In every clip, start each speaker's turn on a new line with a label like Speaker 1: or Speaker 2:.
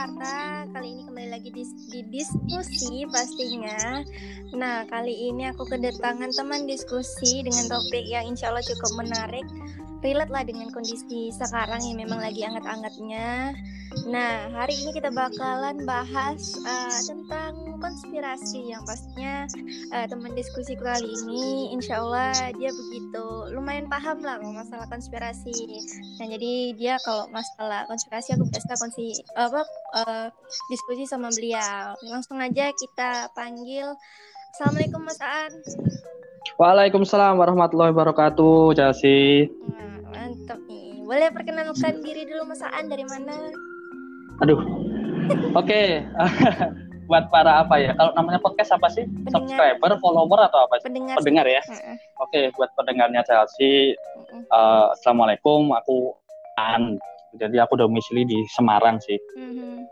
Speaker 1: Arta. Kali ini kembali lagi di, di diskusi pastinya. Nah, kali ini aku kedatangan teman diskusi dengan topik yang insya Allah cukup menarik relate lah dengan kondisi sekarang yang memang lagi anget-angetnya. Nah, hari ini kita bakalan bahas uh, tentang konspirasi yang pastinya uh, teman diskusi kali ini, insya Allah dia begitu lumayan paham lah masalah konspirasi. Nah, jadi dia kalau masalah konspirasi aku biasa konsi apa uh, diskusi sama beliau. Langsung aja kita panggil. Assalamualaikum Mas Aan.
Speaker 2: Waalaikumsalam warahmatullahi wabarakatuh, Jasi.
Speaker 1: Nah, Mantap nih. Boleh perkenalkan diri dulu Mas Aan dari mana?
Speaker 2: Aduh. Oke. Buat para apa ya? Kalau namanya podcast apa sih?
Speaker 1: Pendengar.
Speaker 2: Subscriber, follower atau apa sih?
Speaker 1: Pendengar.
Speaker 2: Pendengar ya. Oke, buat pendengarnya Chelsea, eh, assalamualaikum. Aku An. Jadi aku domisili di Semarang sih.
Speaker 1: Mhm.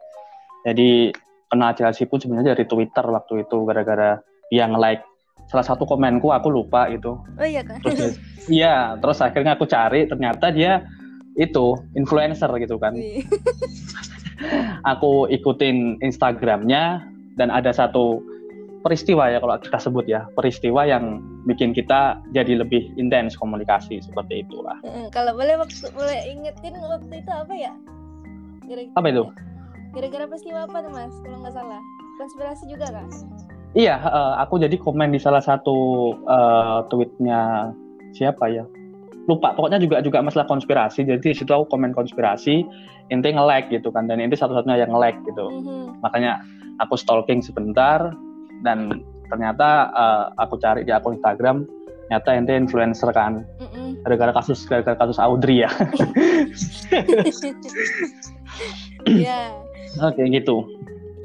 Speaker 2: Jadi kenal Chelsea pun sebenarnya dari Twitter waktu itu gara-gara dia nge-like salah satu komenku aku lupa itu.
Speaker 1: Oh iya kan?
Speaker 2: Terus iya, terus akhirnya aku cari ternyata dia itu influencer gitu kan. Aku ikutin Instagramnya dan ada satu peristiwa ya kalau kita sebut ya peristiwa yang bikin kita jadi lebih intens komunikasi seperti itulah
Speaker 1: Heeh, Kalau boleh waktu boleh ingetin waktu itu apa ya? Gara-
Speaker 2: apa itu
Speaker 1: Gara-gara peristiwa apa tuh Mas? Kalau nggak salah. Konspirasi juga kan?
Speaker 2: iya eh, aku jadi komen di salah satu eh, tweetnya siapa ya lupa. Pokoknya juga juga masalah konspirasi. Jadi di situ aku komen konspirasi inti nge-like gitu kan. Dan inti satu-satunya yang nge-like gitu.
Speaker 1: Mhm.
Speaker 2: makanya aku stalking sebentar dan ternyata eh, aku cari di akun Instagram ternyata ente influencer kan.
Speaker 1: Mhm.
Speaker 2: gara-gara kasus gara-gara kasus Audrey ya.
Speaker 1: Iya.
Speaker 2: oke gitu.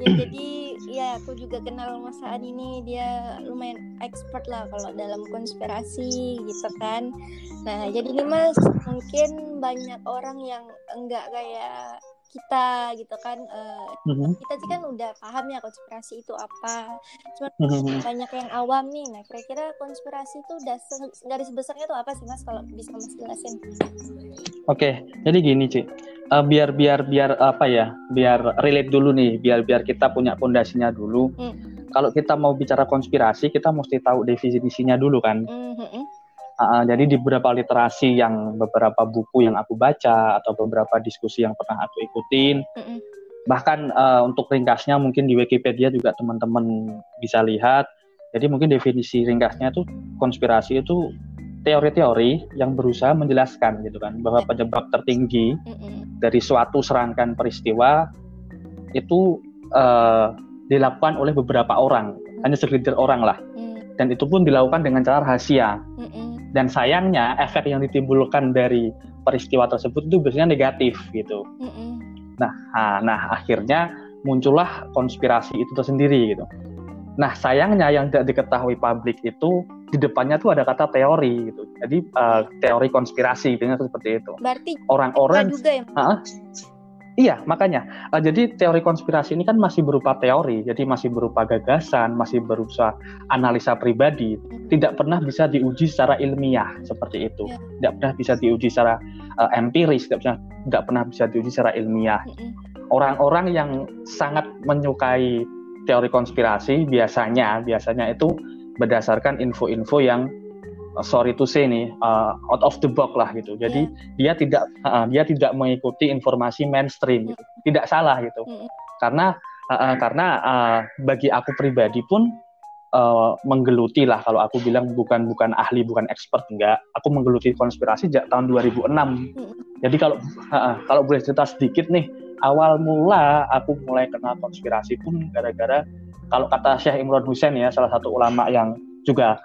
Speaker 1: Ya, jadi ya aku juga kenal Mas Aan ini dia lumayan expert lah kalau dalam konspirasi gitu kan. Nah jadi nih Mas mungkin banyak orang yang enggak kayak kita gitu kan. Eh,
Speaker 2: Mhm.
Speaker 1: kita sih kan udah paham ya konspirasi itu apa. Cuma
Speaker 2: Mhm.
Speaker 1: banyak yang awam nih. Nah kira-kira konspirasi itu udah garis besarnya tuh apa sih Mas kalau bisa Mas jelasin?
Speaker 2: Oke, jadi gini Ci, Eh, biar biar biar apa ya, biar relate dulu nih, biar biar kita punya pondasinya dulu.
Speaker 1: Hmm.
Speaker 2: Kalau kita mau bicara konspirasi, kita mesti tahu definisinya dulu kan.
Speaker 1: Mhm.
Speaker 2: Ah, ah, jadi di beberapa literasi yang beberapa buku yang aku baca atau beberapa diskusi yang pernah aku ikutin,
Speaker 1: Mhm.
Speaker 2: bahkan eh, untuk ringkasnya mungkin di Wikipedia juga teman-teman bisa lihat. Jadi mungkin definisi ringkasnya itu konspirasi itu teori-teori yang berusaha menjelaskan gitu kan bahwa penyebab tertinggi
Speaker 1: Mhm.
Speaker 2: dari suatu serangkaian peristiwa itu eh, dilakukan oleh beberapa orang, hanya segelintir orang lah,
Speaker 1: Mhm.
Speaker 2: dan itu pun dilakukan dengan cara rahasia.
Speaker 1: Mhm.
Speaker 2: Dan sayangnya efek yang ditimbulkan dari peristiwa tersebut itu biasanya negatif gitu.
Speaker 1: Mhm.
Speaker 2: Nah, ah, nah akhirnya muncullah konspirasi itu tersendiri gitu. Nah, sayangnya yang tidak diketahui publik itu di depannya tuh ada kata teori gitu. Jadi eh, teori konspirasi gitu seperti itu.
Speaker 1: Berarti
Speaker 2: Orang-orang
Speaker 1: juga ya
Speaker 2: Ah, Iya, makanya. Eh, jadi teori konspirasi ini kan masih berupa teori, jadi masih berupa gagasan, masih berupa analisa pribadi, tidak pernah bisa diuji secara ilmiah seperti itu.
Speaker 1: Ya.
Speaker 2: Tidak pernah bisa diuji secara eh, empiris, tidak pernah tidak pernah bisa diuji secara ilmiah.
Speaker 1: Mhm.
Speaker 2: Orang-orang yang sangat menyukai teori konspirasi biasanya biasanya itu berdasarkan info-info yang eh, sorry to say nih eh, out of the box lah gitu. Jadi dia tidak uh, dia tidak mengikuti informasi mainstream gitu. Tidak salah gitu. Karena uh, uh, karena uh, bagi aku pribadi pun uh, menggeluti lah kalau aku bilang bukan bukan ahli bukan expert enggak. Aku menggeluti konspirasi sejak tahun 2006. Jadi kalau uh, uh, kalau boleh cerita sedikit nih, awal mula aku mulai kenal konspirasi pun gara-gara kalau kata Syekh Imran Hussein ya salah satu ulama yang juga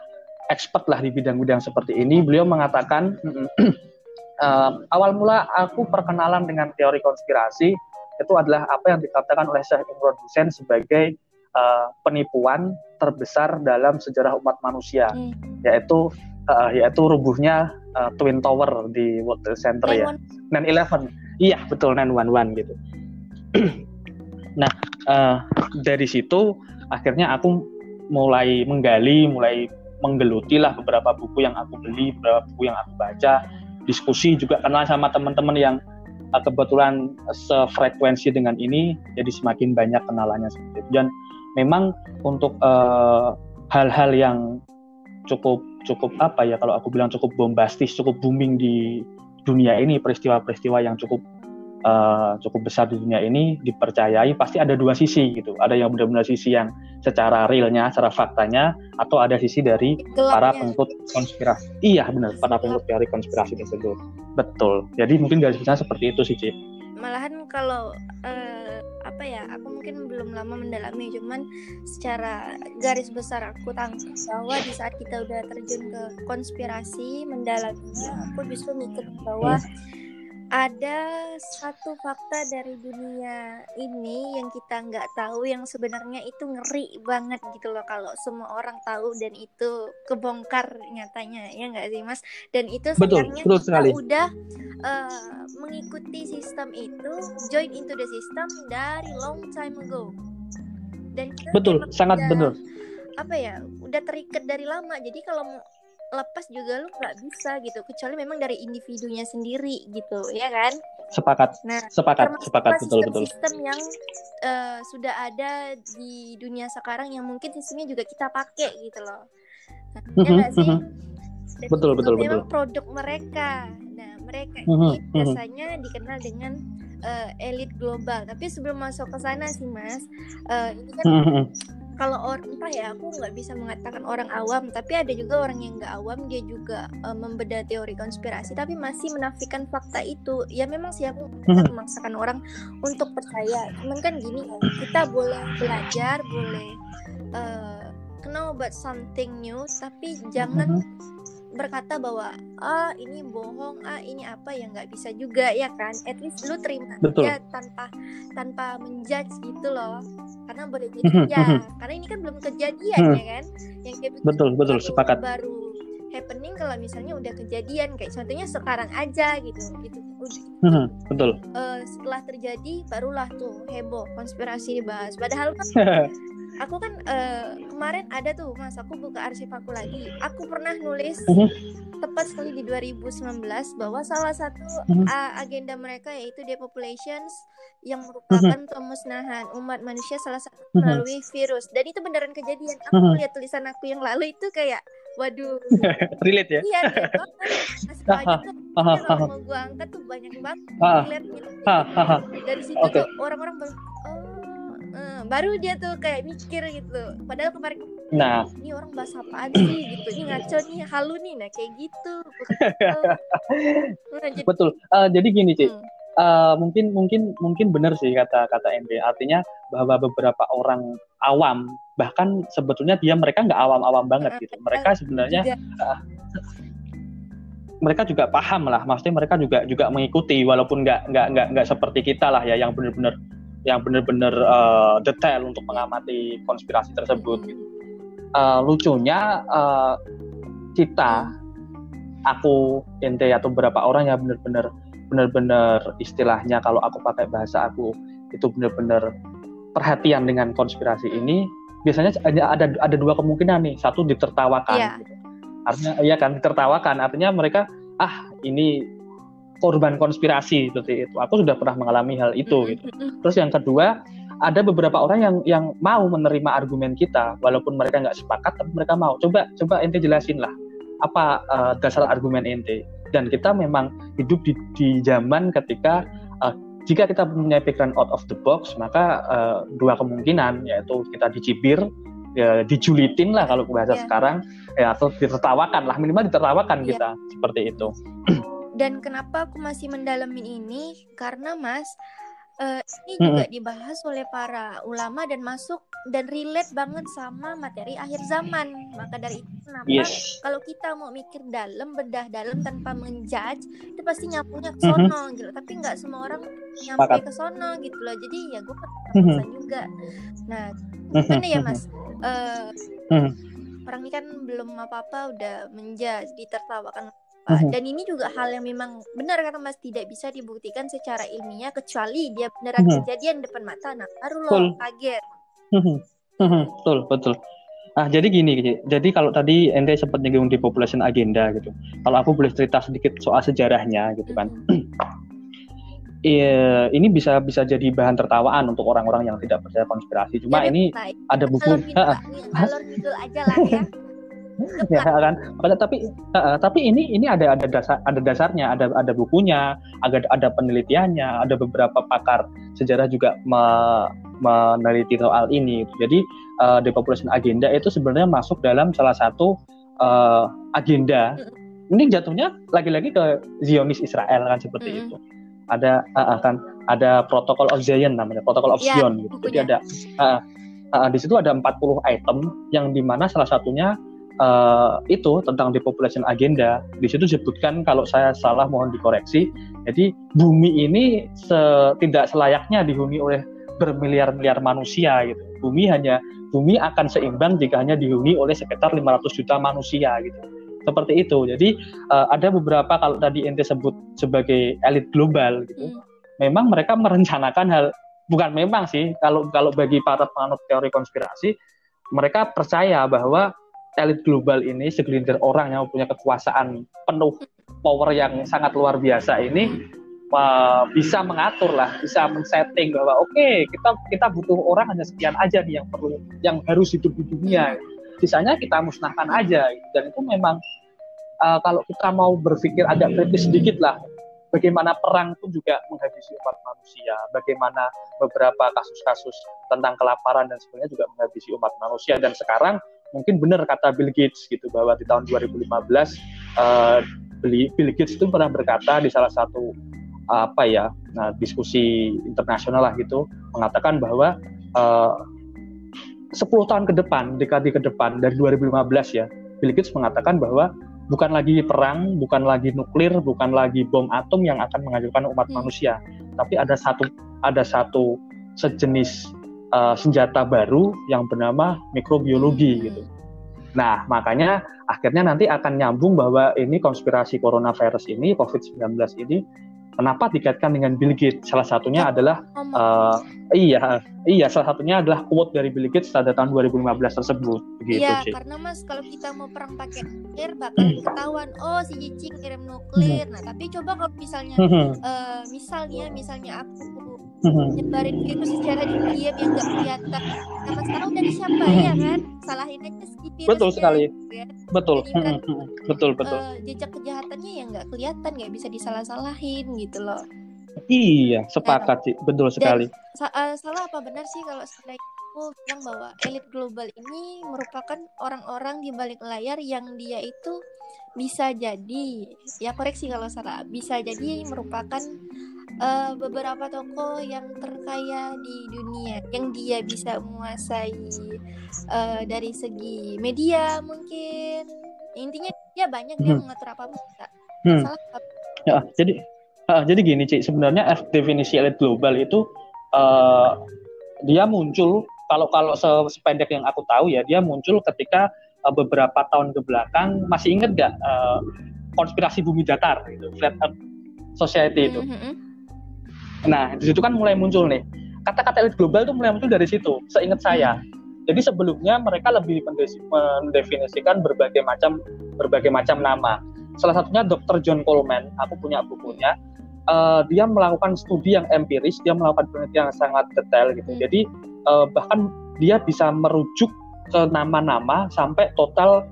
Speaker 2: expert lah di bidang-bidang seperti ini, beliau mengatakan eh, awal mula aku perkenalan dengan teori konspirasi itu adalah apa yang dikatakan oleh Syekh Imran Hussein sebagai eh, penipuan terbesar dalam sejarah umat manusia,
Speaker 1: Hmm.
Speaker 2: yaitu eh, yaitu rubuhnya eh, Twin Tower di World Trade Center ya. 9/11. Iya, betul 911 gitu. nah, eh, dari situ akhirnya aku mulai menggali, mulai menggeluti lah beberapa buku yang aku beli, beberapa buku yang aku baca, diskusi juga kenal sama teman-teman yang uh, kebetulan sefrekuensi dengan ini jadi semakin banyak kenalannya seperti itu. Dan memang untuk hal hal-hal yang cukup cukup apa ya kalau aku bilang cukup bombastis cukup booming di dunia ini peristiwa-peristiwa yang cukup uh, cukup besar di dunia ini dipercayai pasti ada dua sisi gitu. Ada yang benar-benar sisi yang secara realnya, secara faktanya, atau ada sisi dari Gelapnya. para pengikut konspirasi. Iya benar, para pengikut teori konspirasi tersebut. Betul. Jadi mungkin garis besar seperti itu sih, Cip.
Speaker 1: Malahan kalau uh, apa ya, aku mungkin belum lama mendalami, cuman secara garis besar aku tangkap bahwa di saat kita udah terjun ke konspirasi, mendalaminya, aku justru mikir bahwa hmm ada satu fakta dari dunia ini yang kita nggak tahu yang sebenarnya itu ngeri banget gitu loh kalau semua orang tahu dan itu kebongkar nyatanya ya nggak sih mas? Dan itu sebenarnya betul, kita sekali. udah uh, mengikuti sistem itu join into the system dari long time ago.
Speaker 2: Dan betul sangat udah, benar.
Speaker 1: apa ya udah terikat dari lama. Jadi kalau lepas juga lu nggak bisa gitu. Kecuali memang dari individunya sendiri gitu ya kan?
Speaker 2: Sepakat. Nah sepakat sepakat. betul betul.
Speaker 1: sistem yang uh, sudah ada di dunia sekarang yang mungkin sistemnya juga kita pakai gitu loh. Nah, ya gak sih?
Speaker 2: Dan betul betul
Speaker 1: memang
Speaker 2: betul.
Speaker 1: produk mereka. Nah mereka ini biasanya dikenal dengan uh, elit global. Tapi sebelum masuk ke sana sih mas uh, ini kan kalau orang entah ya aku nggak bisa mengatakan orang awam tapi ada juga orang yang nggak awam dia juga uh, membedah teori konspirasi tapi masih menafikan fakta itu. Ya memang sih aku memaksakan orang untuk percaya. Cuman kan gini ya kita boleh belajar boleh uh, know about something new tapi jangan hmm berkata bahwa ah ini bohong ah ini apa ya nggak bisa juga ya kan? At least lu terima Betul. aja tanpa tanpa menjudge gitu loh. Karena boleh jadi mhm, ya mhm. karena ini kan belum kejadian hmm. ya kan? Yang kayak
Speaker 2: betul betul
Speaker 1: baru,
Speaker 2: sepakat.
Speaker 1: baru happening kalau misalnya udah kejadian kayak contohnya sekarang aja gitu gitu.
Speaker 2: Betul.
Speaker 1: uh, setelah terjadi barulah tuh heboh konspirasi dibahas. Padahal kan aku kan uh, kemarin ada tuh mas aku buka arsip aku lagi. Aku pernah nulis uh-huh. tepat sekali di 2019 bahwa salah satu uh, agenda mereka yaitu depopulations yang merupakan uh-huh. pemusnahan umat manusia salah satu melalui virus. Dan itu beneran kejadian. Aku lihat tulisan aku yang lalu itu kayak waduh.
Speaker 2: Relate ya?
Speaker 1: Iya masih banyak tuh kalau mau gua angkat tuh banyak banget relate gitu dari situ okay. tuh orang-orang oh uh, baru dia tuh kayak mikir gitu. Padahal kemarin
Speaker 2: nah.
Speaker 1: Ini orang bahas apa sih? gitu. Ini ngaco nih halu nih. Nah kayak gitu.
Speaker 2: Nah, jadi, betul. Uh, jadi gini sih hmm. uh, mungkin mungkin mungkin benar sih kata kata MB artinya bahwa beberapa orang awam bahkan sebetulnya dia mereka nggak awam-awam banget gitu. mereka sebenarnya uh, mereka juga paham lah. Maksudnya mereka juga juga mengikuti walaupun nggak nggak nggak nggak seperti kita lah ya yang benar-benar yang benar-benar uh, detail untuk mengamati konspirasi tersebut. Gitu. Uh, lucunya uh, kita, aku, ente atau beberapa orang yang benar-benar benar-benar istilahnya kalau aku pakai bahasa aku itu benar-benar perhatian dengan konspirasi ini biasanya ada ada dua kemungkinan nih satu ditertawakan yeah. gitu. artinya ya kan ditertawakan artinya mereka ah ini korban konspirasi seperti itu. Aku sudah pernah mengalami hal itu gitu. Terus yang kedua, ada beberapa orang yang yang mau menerima argumen kita walaupun mereka nggak sepakat tapi mereka mau. Coba coba ente jelasin lah apa uh, dasar argumen ente. Dan kita memang hidup di, di zaman ketika uh, jika kita punya pikiran out of the box, maka uh, dua kemungkinan yaitu kita dicibir, ya, dijulitin lah kalau bahasa yeah. sekarang, ya atau ditertawakan lah minimal ditertawakan yeah. kita seperti itu.
Speaker 1: Dan kenapa aku masih mendalamin ini? Karena Mas, uh, ini juga mm-hmm. dibahas oleh para ulama dan masuk dan relate banget sama materi akhir zaman. Maka dari itu kenapa yes. kalau kita mau mikir dalam, bedah dalam tanpa menjudge, itu pasti nyapunya ke sono mm-hmm. gitu. Tapi nggak semua orang nyampe ke sono gitu loh. Jadi ya gue mm-hmm. juga. Nah, gimana ya Mas? Uh, mm-hmm. Orang ini kan belum apa-apa udah menjudge, ditertawakan Dan ini juga hal yang memang benar kata Mas tidak bisa dibuktikan secara ilmiah kecuali dia beneran uh kejadian depan mata. Nah, baru lo kaget.
Speaker 2: betul, betul. Ah, jadi gini, jadi kalau tadi ente sempat nyinggung di population agenda gitu. Kalau aku boleh cerita sedikit soal sejarahnya gitu kan. Iya, ini bisa bisa jadi bahan tertawaan untuk orang-orang yang tidak percaya konspirasi. Cuma jadi, ini nah, ada buku.
Speaker 1: Alur gitu aja lah ya.
Speaker 2: ya kan? Tapi uh, tapi ini ini ada ada dasar ada dasarnya ada ada bukunya ada ada penelitiannya ada beberapa pakar sejarah juga me, meneliti soal ini. Jadi uh, depopulation agenda itu sebenarnya masuk dalam salah satu uh, agenda. Ini jatuhnya lagi-lagi ke Zionis Israel kan seperti mm. itu. Ada uh, kan? Ada protokol of Zion namanya protokol of ya, Zion gitu. jadi ada uh, uh, di situ ada 40 item yang di mana salah satunya uh, itu tentang depopulation agenda. Di situ disebutkan kalau saya salah mohon dikoreksi. Jadi bumi ini se tidak selayaknya dihuni oleh bermiliar-miliar manusia gitu. Bumi hanya bumi akan seimbang jika hanya dihuni oleh sekitar 500 juta manusia gitu. Seperti itu. Jadi uh, ada beberapa kalau tadi ente sebut sebagai elit global gitu. Hmm. Memang mereka merencanakan hal bukan memang sih kalau kalau bagi para penganut teori konspirasi mereka percaya bahwa elit global ini segelintir orang yang punya kekuasaan penuh power yang sangat luar biasa ini uh, bisa mengatur lah, bisa men-setting bahwa oke okay, kita kita butuh orang hanya sekian aja nih yang perlu yang harus hidup di dunia. Sisanya kita musnahkan aja dan itu memang uh, kalau kita mau berpikir agak kritis sedikit lah bagaimana perang pun juga menghabisi umat manusia, bagaimana beberapa kasus-kasus tentang kelaparan dan sebagainya juga menghabisi umat manusia dan sekarang mungkin benar kata Bill Gates gitu bahwa di tahun 2015 uh, Bill Gates itu pernah berkata di salah satu apa ya nah, diskusi internasional lah gitu mengatakan bahwa uh, 10 tahun ke depan dekade ke depan dari 2015 ya Bill Gates mengatakan bahwa bukan lagi perang bukan lagi nuklir bukan lagi bom atom yang akan menghancurkan umat hmm. manusia tapi ada satu ada satu sejenis uh, senjata baru yang bernama mikrobiologi hmm. gitu. Nah, makanya akhirnya nanti akan nyambung bahwa ini konspirasi coronavirus ini, COVID-19 ini Kenapa dikaitkan dengan Bill Gates? Salah satunya ya, adalah uh, iya, iya salah satunya adalah quote dari Bill Gates pada tahun 2015 tersebut.
Speaker 1: Begitu, iya, karena Mas kalau kita mau perang pakai nuklir bakal hmm. ketahuan oh si Cici kirim nuklir. Hmm. Nah, tapi coba kalau misalnya uh, misalnya misalnya aku nyebarin virus secara diam yang nggak kelihatan. Sama sekarang udah siapa? Ya kan? Salahin aja si
Speaker 2: virus betul sekali. ya. betul. Kan, betul betul. uh,
Speaker 1: jejak kejahatannya yang nggak kelihatan nggak bisa disalah-salahin gitu loh
Speaker 2: iya sepakat nah, sih. Betul sekali.
Speaker 1: sa uh, salah apa benar sih kalau saya bilang bahwa elit global ini merupakan orang-orang di balik layar yang dia itu bisa jadi ya koreksi kalau salah bisa jadi merupakan uh, beberapa toko yang terkaya di dunia yang dia bisa menguasai uh, dari segi media mungkin. Intinya dia banyak dia hmm. mengatur apa bisa hmm. salah
Speaker 2: ya jadi uh, jadi gini cik sebenarnya definisi elit global itu uh, dia muncul kalau kalau sependek yang aku tahu ya dia muncul ketika uh, beberapa tahun ke belakang masih inget gak uh, konspirasi bumi datar itu flat earth society itu mm -hmm Nah, di situ kan mulai muncul nih. Kata-kata elit global itu mulai muncul dari situ, seingat saya. Jadi sebelumnya mereka lebih mendefinisikan berbagai macam berbagai macam nama. Salah satunya Dr. John Coleman, aku punya bukunya. Uh, dia melakukan studi yang empiris, dia melakukan penelitian yang sangat detail gitu. Hmm. Jadi uh, bahkan dia bisa merujuk ke nama-nama sampai total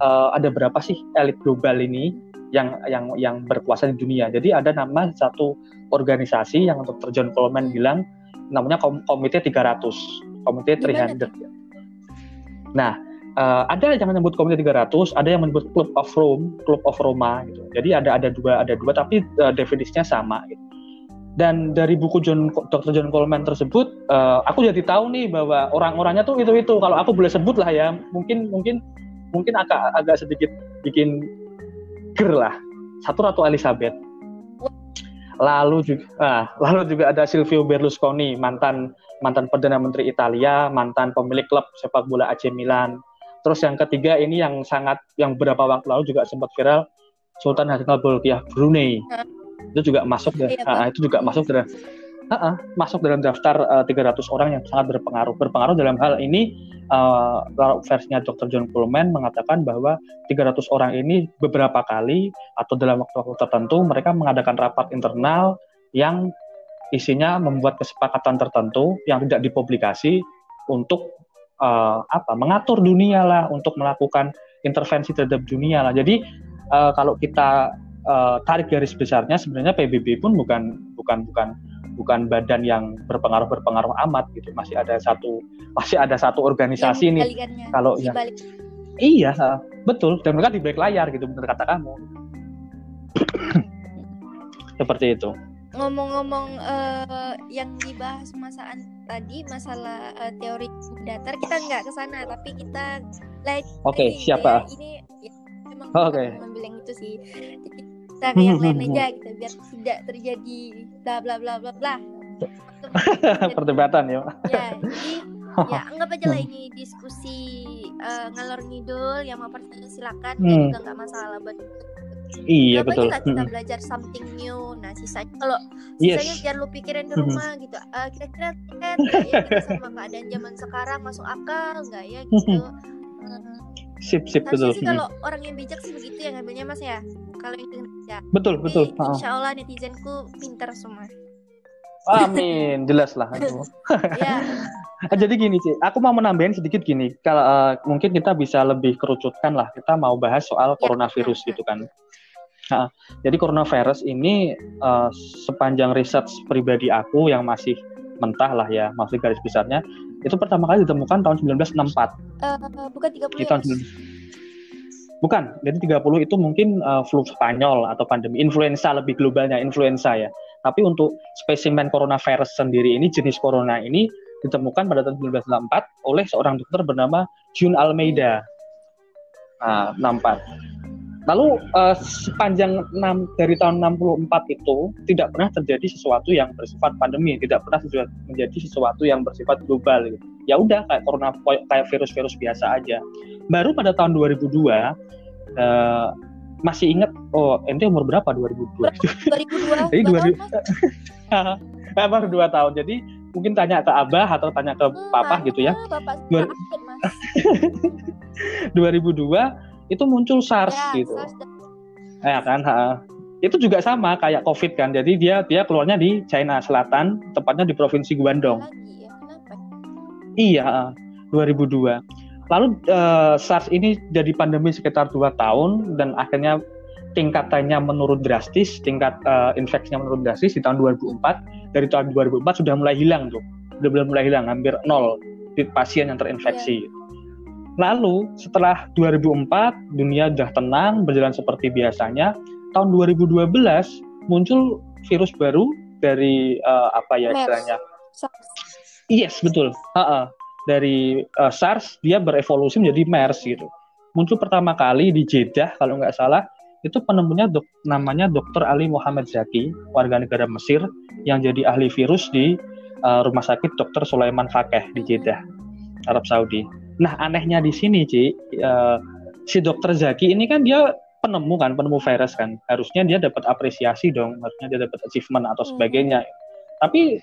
Speaker 2: uh, ada berapa sih elit global ini yang yang yang berkuasa di dunia. Jadi ada nama satu organisasi yang untuk John Coleman bilang namanya Komite 300, Komite 300. Nah, uh, ada yang menyebut Komite 300, ada yang menyebut Club of Rome, Club of Roma gitu. Jadi ada ada dua ada dua tapi uh, definisinya sama gitu. Dan dari buku John Dr. John Coleman tersebut, uh, aku jadi tahu nih bahwa orang-orangnya tuh itu itu. Kalau aku boleh sebut lah ya, mungkin mungkin mungkin agak agak sedikit bikin ger lah. Satu Ratu Elizabeth. Lalu juga, ah, lalu juga ada Silvio Berlusconi, mantan mantan perdana menteri Italia, mantan pemilik klub sepak bola AC Milan. Terus yang ketiga ini yang sangat yang beberapa waktu lalu juga sempat viral, Sultan Hasanal Bolkiah Brunei. Itu juga masuk ya, ah, itu juga masuk dalam uh, uh, masuk dalam daftar uh, 300 orang yang sangat berpengaruh. Berpengaruh dalam hal ini uh, versinya Dr. John Coleman mengatakan bahwa 300 orang ini beberapa kali atau dalam waktu-waktu tertentu mereka mengadakan rapat internal yang isinya membuat kesepakatan tertentu yang tidak dipublikasi untuk uh, apa mengatur dunia lah untuk melakukan intervensi terhadap dunia lah. Jadi uh, kalau kita uh, tarik garis besarnya sebenarnya PBB pun bukan bukan bukan bukan badan yang berpengaruh berpengaruh amat gitu. Masih ada satu masih ada satu organisasi nih. kalau yang iya betul. Dan mereka di balik layar gitu benar kata kamu. Seperti itu
Speaker 1: ngomong-ngomong uh, yang dibahas masaan tadi masalah uh, teori datar kita nggak ke sana tapi kita
Speaker 2: like oke okay, siapa
Speaker 1: ya, ini ya, memang
Speaker 2: oh, okay.
Speaker 1: yang itu sih Jadi, kita ke yang lain aja gitu biar tidak terjadi bla bla bla bla bla
Speaker 2: perdebatan
Speaker 1: ya ya jadi ya anggap aja lah ini diskusi uh, ngalor ngidul yang mau pertanyaan silakan hmm. ya juga nggak masalah buat
Speaker 2: Iya Kenapa betul.
Speaker 1: Kita, kita hmm. belajar something new. Nah sisanya kalau sisanya yes. jangan lu pikirin di rumah hmm. gitu. Uh, kira-kira kan ya kita sama keadaan zaman sekarang masuk akal nggak ya gitu.
Speaker 2: Uh, sip sip betul.
Speaker 1: sih kalau orang yang bijak sih begitu ya ngambilnya mas ya. Kalau yang
Speaker 2: ya. Betul Jadi, betul.
Speaker 1: Insya Allah netizenku pintar semua.
Speaker 2: Amin, jelas lah. ya. Jadi gini sih, aku mau menambahin sedikit gini. Kalau uh, mungkin kita bisa lebih kerucutkan lah. Kita mau bahas soal ya, coronavirus ya, gitu kan. Nah, jadi coronavirus ini uh, sepanjang riset pribadi aku yang masih mentah lah ya, masih garis besarnya, itu pertama kali ditemukan tahun 1964. Uh,
Speaker 1: bukan 30 Di tahun
Speaker 2: Bukan, jadi 30 itu mungkin uh, flu Spanyol atau pandemi influenza lebih globalnya influenza ya. Tapi untuk spesimen coronavirus sendiri ini jenis corona ini ditemukan pada tahun 1964 oleh seorang dokter bernama June Almeida. Nah, 64. Lalu uh, sepanjang 6, dari tahun 64 itu tidak pernah terjadi sesuatu yang bersifat pandemi, tidak pernah menjadi sesuatu yang bersifat global. Gitu. Ya udah kayak corona kayak virus-virus biasa aja. Baru pada tahun 2002 uh, masih ingat oh ente umur berapa 2002?
Speaker 1: 2002. Jadi
Speaker 2: 2000 baru dua tahun. Jadi mungkin tanya ke abah atau tanya ke hmm, papa gitu ya. Bapak 2002 itu muncul SARS ya, gitu. SARS dan... Ya kan, ha. itu juga sama kayak COVID kan. Jadi dia dia keluarnya di China Selatan, tepatnya di provinsi Guangdong. iya, 2002. Lalu uh, SARS ini jadi pandemi sekitar dua tahun dan akhirnya tingkatannya menurun drastis, tingkat uh, infeksinya menurun drastis di tahun 2004. Dari tahun 2004 sudah mulai hilang tuh, sudah mulai hilang, hampir nol di pasien yang terinfeksi. Ya. Lalu setelah 2004 dunia sudah tenang berjalan seperti biasanya. Tahun 2012 muncul virus baru dari uh, apa ya istilahnya? Yes betul. Uh -uh. Dari uh, SARS dia berevolusi menjadi MERS gitu. Muncul pertama kali di Jeddah kalau nggak salah itu penemunya dok, namanya Dr. Ali Muhammad Zaki warga negara Mesir yang jadi ahli virus di uh, rumah sakit Dr. Sulaiman Fakeh di Jeddah Arab Saudi. Nah anehnya di sini Ci, uh, si dokter Zaki ini kan dia penemu kan, penemu virus kan. Harusnya dia dapat apresiasi dong, harusnya dia dapat achievement atau hmm. sebagainya. Tapi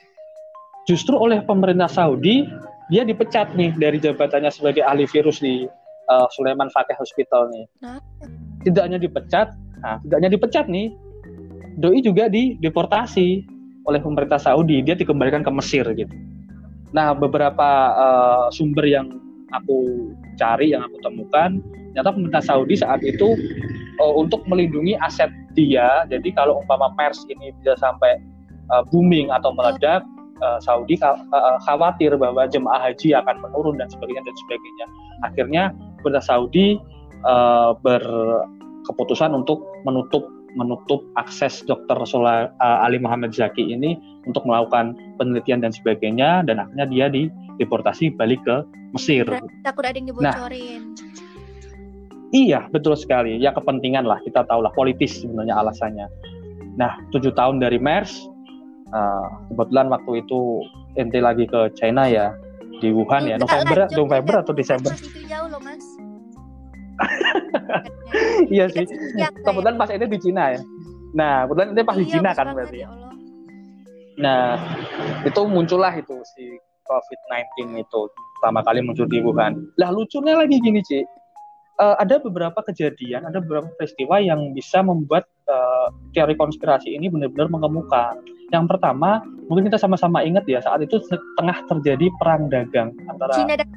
Speaker 2: justru oleh pemerintah Saudi dia dipecat nih dari jabatannya sebagai ahli virus di uh, Sulaiman Fakih Hospital nih. Tidak hanya dipecat, nah, tidak hanya dipecat nih, doi juga dideportasi oleh pemerintah Saudi. Dia dikembalikan ke Mesir gitu. Nah, beberapa uh, sumber yang aku cari yang aku temukan ternyata pemerintah Saudi saat itu uh, untuk melindungi aset dia jadi kalau umpama pers ini bisa sampai uh, booming atau meledak uh, Saudi uh, khawatir bahwa jemaah haji akan menurun dan sebagainya dan sebagainya akhirnya pemerintah Saudi uh, berkeputusan untuk menutup menutup akses dokter Sola, uh, Ali Muhammad Zaki ini untuk melakukan penelitian dan sebagainya dan akhirnya dia dideportasi balik ke Mesir.
Speaker 1: Takut ada yang nah, dibocorin. Nah,
Speaker 2: iya betul sekali. Ya kepentingan lah kita tahu lah politis sebenarnya alasannya. Nah tujuh tahun dari MERS uh, kebetulan waktu itu ente lagi ke China ya di Wuhan ya November November atau Desember.
Speaker 1: Itu jauh loh mas.
Speaker 2: iya sih. Kebetulan pas ini di Cina ya. Nah, kebetulan ini pas di iya, Cina kan berarti. Ya nah, itu muncullah itu si COVID-19 itu pertama kali muncul di Wuhan. Lah lucunya lagi gini, Ci. uh, ada beberapa kejadian, ada beberapa peristiwa yang bisa membuat uh, teori konspirasi ini benar-benar mengemuka. Yang pertama, mungkin kita sama-sama ingat ya saat itu tengah terjadi perang dagang antara China dan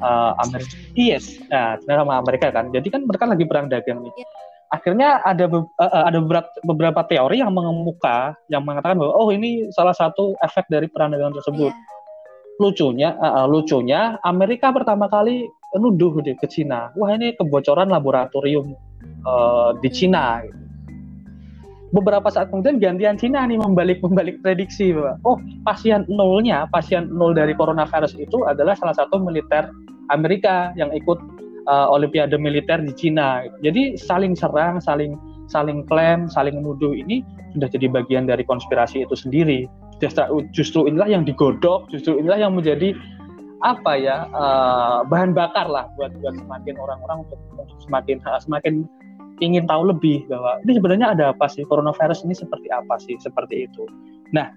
Speaker 2: uh, Amerika. Yes, nah China sama Amerika kan. Jadi kan mereka lagi perang dagang nih. Yeah. Akhirnya ada be uh, ada beberapa, beberapa teori yang mengemuka yang mengatakan bahwa oh ini salah satu efek dari perang dagang tersebut. Yeah. Lucunya, uh, lucunya Amerika pertama kali nuduh deh ke Cina. Wah ini kebocoran laboratorium uh, di Cina. Beberapa saat kemudian gantian Cina nih membalik membalik prediksi bahwa oh pasien nolnya pasien nol dari coronavirus itu adalah salah satu militer Amerika yang ikut uh, Olimpiade militer di Cina. Jadi saling serang, saling saling klaim, saling menuduh ini sudah jadi bagian dari konspirasi itu sendiri. Justru inilah yang digodok, justru inilah yang menjadi apa ya uh, bahan bakar lah buat buat semakin orang-orang untuk, untuk semakin semakin ingin tahu lebih bahwa ini sebenarnya ada apa sih coronavirus ini seperti apa sih seperti itu. Nah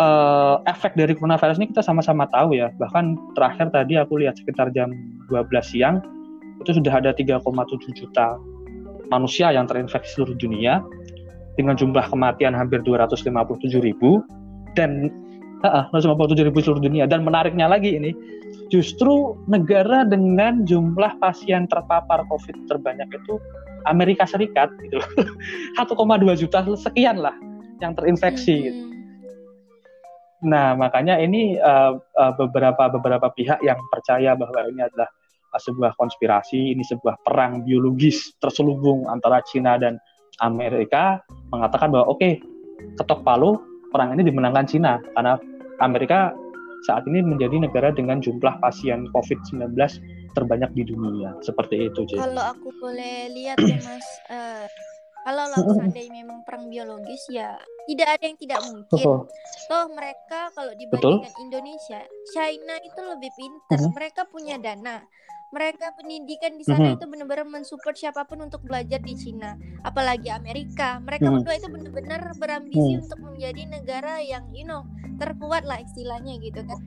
Speaker 2: uh, efek dari coronavirus ini kita sama-sama tahu ya bahkan terakhir tadi aku lihat sekitar jam 12 siang itu sudah ada 3,7 juta manusia yang terinfeksi seluruh dunia dengan jumlah kematian hampir 257 ribu dan uh, 157 ribu seluruh dunia. Dan menariknya lagi ini, justru negara dengan jumlah pasien terpapar COVID terbanyak itu Amerika Serikat gitu 1,2 juta sekian lah yang terinfeksi hmm. gitu. Nah, makanya ini uh, uh, beberapa beberapa pihak yang percaya bahwa ini adalah sebuah konspirasi, ini sebuah perang biologis terselubung antara Cina dan Amerika mengatakan bahwa oke, okay, ketok palu perang ini dimenangkan Cina karena Amerika saat ini menjadi negara dengan jumlah pasien COVID-19 terbanyak di dunia. Seperti itu,
Speaker 1: Jadi. Kalau aku boleh lihat ya, Mas, uh, kalau seandainya memang perang biologis ya tidak ada yang tidak mungkin. Oh. Toh mereka kalau dibandingkan Betul? Indonesia, China itu lebih pintar. Uh -huh. Mereka punya dana mereka pendidikan di sana mm -hmm. itu benar-benar mensupport siapa pun untuk belajar di Cina. Apalagi Amerika. Mereka mm -hmm. berdua itu benar-benar berambisi mm. untuk menjadi negara yang you know terkuat lah istilahnya gitu kan.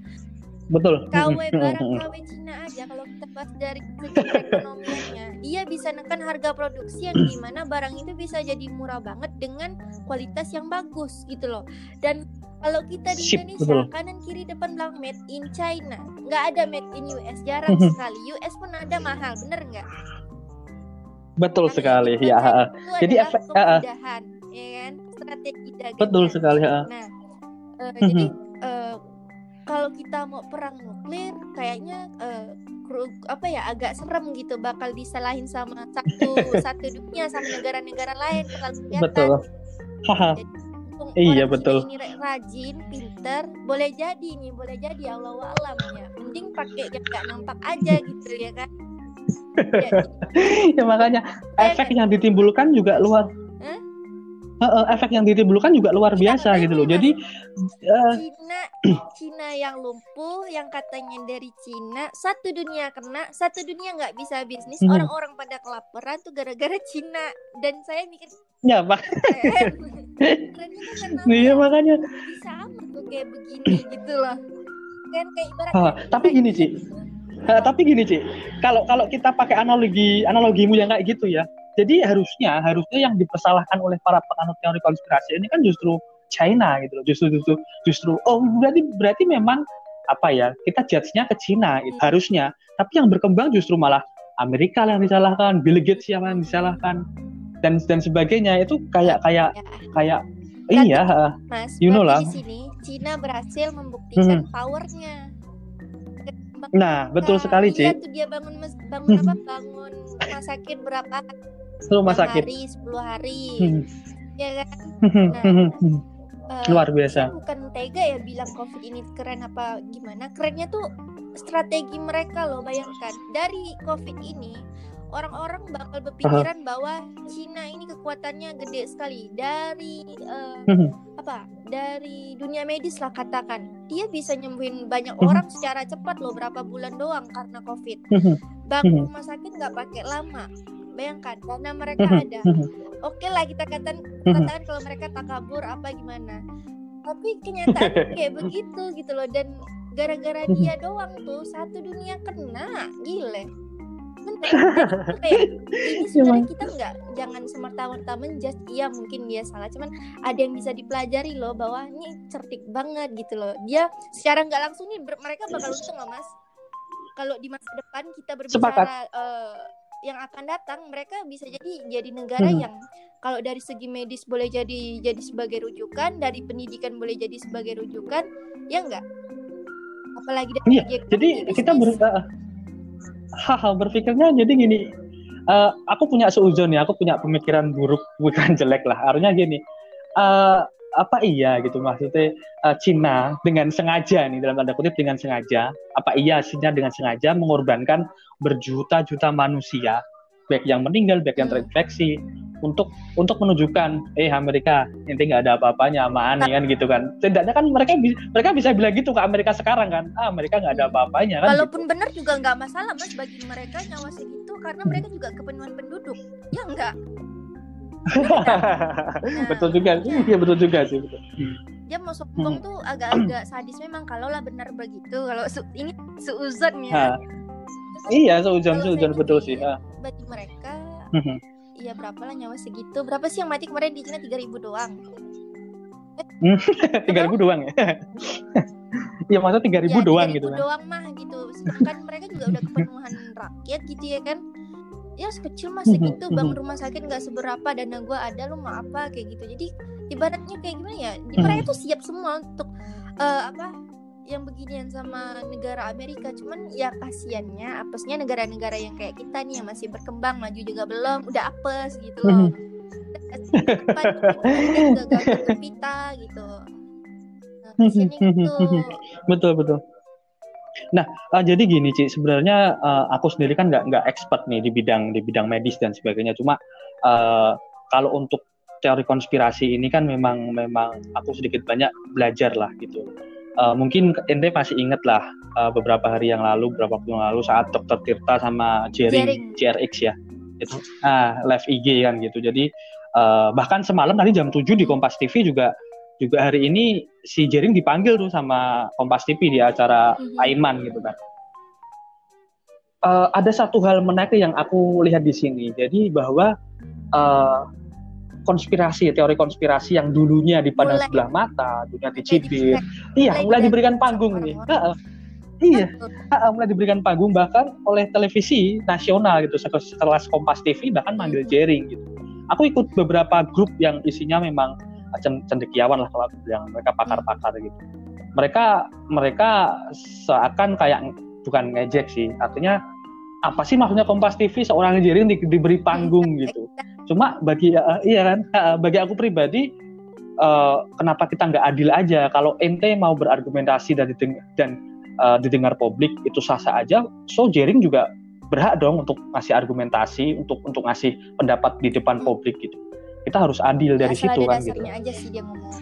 Speaker 2: Betul.
Speaker 1: KW barang KW Cina aja. Kalau kita bahas dari segi ekonominya dia bisa nekan harga produksi yang di mana barang itu bisa jadi murah banget dengan kualitas yang bagus gitu loh. Dan kalau kita di Ship, Indonesia betul. kanan kiri depan belakang made in China, nggak ada made in US, jarang mhm. sekali. US pun ada mahal, bener nggak?
Speaker 2: Betul Karena sekali, ya. Jadi efek
Speaker 1: kemudahan, uh, ya kan? Strategi dagang.
Speaker 2: Betul sekali, ya.
Speaker 1: Nah, uh, jadi uh, kalau kita mau perang nuklir, kayaknya uh, apa ya agak serem gitu bakal disalahin sama satu satu dunia sama negara-negara lain
Speaker 2: betul Jadi, iya betul
Speaker 1: ini rajin pinter boleh jadi nih boleh jadi Allah alam ya mending pakai yang nggak nampak aja gitu ya kan
Speaker 2: ya, ya makanya ya, efek yang ditimbulkan juga luar huh? uh, efek yang ditimbulkan juga luar iya, biasa gitu loh. Jadi
Speaker 1: uh, Cina Cina yang lumpuh yang katanya dari Cina satu dunia kena, satu dunia nggak bisa bisnis. Hmm. Orang-orang pada kelaparan tuh gara-gara Cina. Dan saya mikir
Speaker 2: ya pak. Iya makanya
Speaker 1: bisa amat tuh kayak begini gitu loh. Kan kayak ibarat.
Speaker 2: Uh, tapi gini sih. Uh, tapi gini sih, kalau kalau kita pakai analogi analogimu yang kayak gitu ya, jadi harusnya harusnya yang dipersalahkan oleh para penganut teori konspirasi ini kan justru China gitu loh. Justru justru justru oh berarti berarti memang apa ya kita judge-nya ke China gitu, hmm. harusnya. Tapi yang berkembang justru malah Amerika yang disalahkan, Bill Gates yang disalahkan dan dan sebagainya itu kayak kayak ya. kayak berarti, iya,
Speaker 1: Mas, you know lah. Di sini Cina berhasil membuktikan hmm. powernya.
Speaker 2: Nah, betul sekali, Cik.
Speaker 1: tuh dia bangun bangun apa? Bangun rumah sakit berapa
Speaker 2: rumah sakit
Speaker 1: hari 10 hari hmm. ya kan
Speaker 2: nah, uh, luar biasa
Speaker 1: bukan tega ya bilang covid ini keren apa gimana kerennya tuh strategi mereka loh bayangkan dari covid ini orang-orang bakal berpikiran uh-huh. bahwa Cina ini kekuatannya gede sekali. Dari uh, apa dari dunia medis lah katakan. Dia bisa nyembuhin banyak orang secara cepat loh berapa bulan doang karena covid. Bangun rumah sakit nggak pakai lama. Bayangkan karena mereka ada. Oke okay lah kita katakan katakan kalau mereka tak kabur apa gimana. Tapi kenyataan kayak begitu gitu loh. Dan gara-gara dia doang tuh satu dunia kena gile ini sebenarnya kita nggak jangan semerta-merta menjudge. Iya mungkin dia salah. Cuman ada yang bisa dipelajari loh bahwa ini cerdik banget gitu loh. Dia secara nggak langsung nih mereka bakal untung loh mas. Kalau di masa depan kita berbicara uh, yang akan datang mereka bisa jadi jadi negara hmm. yang kalau dari segi medis boleh jadi jadi sebagai rujukan dari pendidikan boleh jadi sebagai rujukan ya enggak apalagi dari
Speaker 2: iya, jadi kita ber hal berpikirnya jadi gini uh, aku punya seuzon ya aku punya pemikiran buruk bukan jelek lah artinya gini uh, apa iya gitu maksudnya uh, Cina dengan sengaja nih dalam tanda kutip dengan sengaja apa iya Cina dengan sengaja mengorbankan berjuta-juta manusia baik yang meninggal baik yang hmm. terinfeksi untuk untuk menunjukkan eh Amerika inti nggak ada apa-apanya sama Ani kan gitu kan. Setidaknya kan mereka mereka bisa bilang gitu ke Amerika sekarang kan. Ah Amerika nggak ada apa-apanya
Speaker 1: kan walaupun gitu. benar juga nggak masalah mas bagi mereka nyawa segitu karena mereka juga kepenuhan penduduk. Ya enggak
Speaker 2: nah, betul juga. Iya. Betul juga sih betul.
Speaker 1: Dia mau sombong hmm. tuh agak-agak sadis. Memang kalau lah benar begitu kalau su ini seuzon ya.
Speaker 2: Iya seuzon seuzon betul sih
Speaker 1: bagi mereka Iya berapa lah nyawa segitu. Berapa sih yang mati kemarin? Di Cina tiga ribu doang.
Speaker 2: Hmm, tiga ribu doang ya? Iya masa tiga ribu ya, doang 3
Speaker 1: gitu kan? doang mah gitu. Kan mereka juga udah kepenuhan rakyat gitu ya kan? Ya sekecil mas hmm, segitu. Hmm, bangun rumah sakit nggak seberapa dana gue ada lu mau apa kayak gitu. Jadi ibaratnya kayak gimana ya? Mereka tuh siap semua untuk uh, apa yang beginian sama negara Amerika. Cuman ya kasiannya apesnya negara-negara yang kayak kita nih yang masih berkembang maju juga belum udah apes gitu loh. Gagal kita gitu. Nah, gitu.
Speaker 2: betul betul. Nah, uh, jadi gini, Ci. Sebenarnya uh, aku sendiri kan nggak nggak expert nih di bidang di bidang medis dan sebagainya. Cuma uh, kalau untuk teori konspirasi ini kan memang memang aku sedikit banyak belajar lah gitu uh, mungkin ente masih inget lah uh, beberapa hari yang lalu, beberapa waktu yang lalu saat Dokter Tirta sama Jering, JRX ya, itu ah live IG kan gitu. Jadi uh, bahkan semalam tadi jam 7 di Kompas TV juga juga hari ini si Jering dipanggil tuh sama Kompas TV di acara mm-hmm. Aiman gitu kan. Uh, ada satu hal menarik yang aku lihat di sini. Jadi bahwa uh, konspirasi, teori konspirasi yang dulunya dipandang mulai, sebelah mata, dunia dicibir. Iya, mulai, mulai diberikan panggung nih. iya, uh, mulai diberikan panggung bahkan oleh televisi nasional gitu, setelah Kompas TV bahkan manggil jaring gitu. Aku ikut beberapa grup yang isinya memang cendekiawan lah kalau yang mereka pakar-pakar gitu. Mereka mereka seakan kayak bukan ngejek sih, artinya apa sih maksudnya Kompas TV seorang jaring di, diberi panggung gitu cuma bagi uh, iya kan? Uh, bagi aku pribadi uh, kenapa kita nggak adil aja? Kalau ente mau berargumentasi dan didengar, dan uh, didengar publik itu sah-sah aja. So jaring juga berhak dong untuk ngasih argumentasi untuk untuk ngasih pendapat di depan hmm. publik gitu. Kita harus adil dari Asal situ kan gitu.
Speaker 1: aja sih dia ngomong.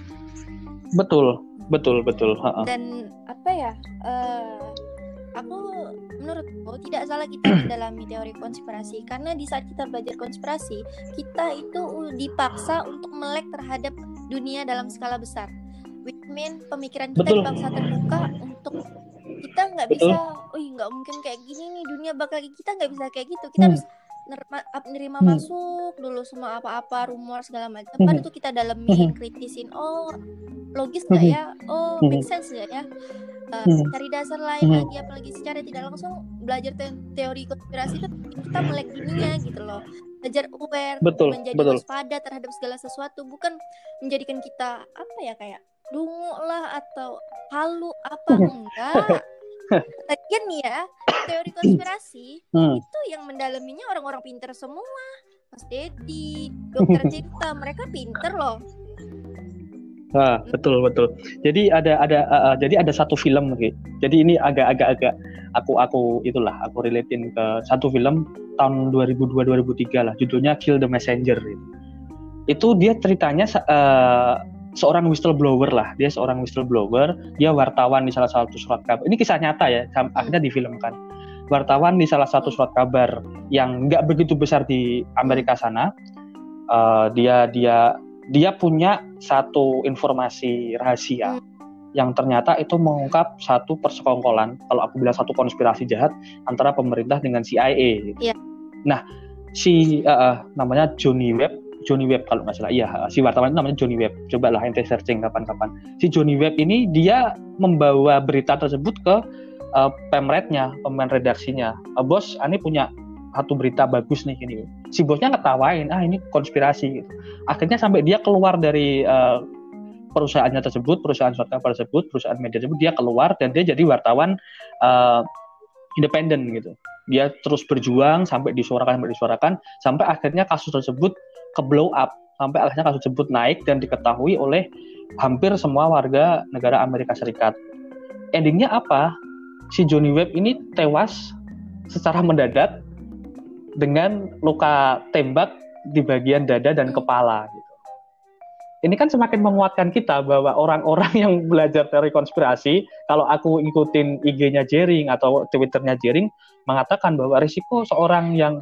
Speaker 2: Betul betul betul.
Speaker 1: Dan apa ya uh, aku menurutku tidak salah kita mendalami teori konspirasi karena di saat kita belajar konspirasi kita itu dipaksa untuk melek terhadap dunia dalam skala besar which mean pemikiran kita Betul. dipaksa terbuka untuk kita nggak bisa oh nggak mungkin kayak gini nih dunia bakal kita nggak bisa kayak gitu kita hmm. harus nerima, nerima hmm. masuk dulu semua apa-apa rumor segala macam hmm. baru itu kita dalemin hmm. kritisin oh logis nggak hmm. ya oh hmm. make sense nggak ya uh, hmm. cari dasar lain hmm. lagi apalagi secara tidak langsung belajar te teori konspirasi itu kita melek dunia gitu loh belajar aware
Speaker 2: betul,
Speaker 1: menjadi
Speaker 2: betul.
Speaker 1: waspada terhadap segala sesuatu bukan menjadikan kita apa ya kayak dungu lah atau halu apa enggak Lagian nih ya, teori konspirasi hmm. itu yang mendalaminya orang-orang pinter semua. Mas Dedi, Dokter Cipta, mereka pinter loh.
Speaker 2: Ah, betul betul. Jadi ada ada uh, jadi ada satu film gitu. Jadi ini agak-agak agak aku aku itulah aku relatein ke satu film tahun 2002 2003 lah judulnya Kill the Messenger itu. Itu dia ceritanya uh, seorang whistleblower lah. Dia seorang whistleblower, dia wartawan di salah satu surat kabar. Ini kisah nyata ya, akhirnya difilmkan. Wartawan di salah satu surat kabar yang nggak begitu besar di Amerika sana. Uh, dia dia dia punya satu informasi rahasia hmm. yang ternyata itu mengungkap satu persekongkolan kalau aku bilang satu konspirasi jahat antara pemerintah dengan CIA gitu.
Speaker 1: Yeah.
Speaker 2: Nah, si uh, namanya Johnny Webb Johnny Webb kalau nggak salah. Iya si wartawan itu namanya Johnny Webb. Coba lah ente searching kapan-kapan. Si Johnny Webb ini dia membawa berita tersebut ke uh, pemretnya pemain redaksinya. Uh, bos ini punya satu berita bagus nih ini si bosnya ngetawain ah ini konspirasi gitu. Akhirnya sampai dia keluar dari uh, perusahaannya tersebut, perusahaan kabar tersebut, perusahaan media tersebut, dia keluar dan dia jadi wartawan uh, independen gitu. Dia terus berjuang sampai disuarakan, sampai disuarakan, sampai akhirnya kasus tersebut ke blow up, sampai akhirnya kasus tersebut naik dan diketahui oleh hampir semua warga negara Amerika Serikat. Endingnya apa? Si Johnny Webb ini tewas secara mendadak dengan luka tembak di bagian dada dan kepala ini kan semakin menguatkan kita bahwa orang-orang yang belajar teori konspirasi, kalau aku ikutin IG-nya Jering atau Twitter-nya Jering, mengatakan bahwa risiko seorang yang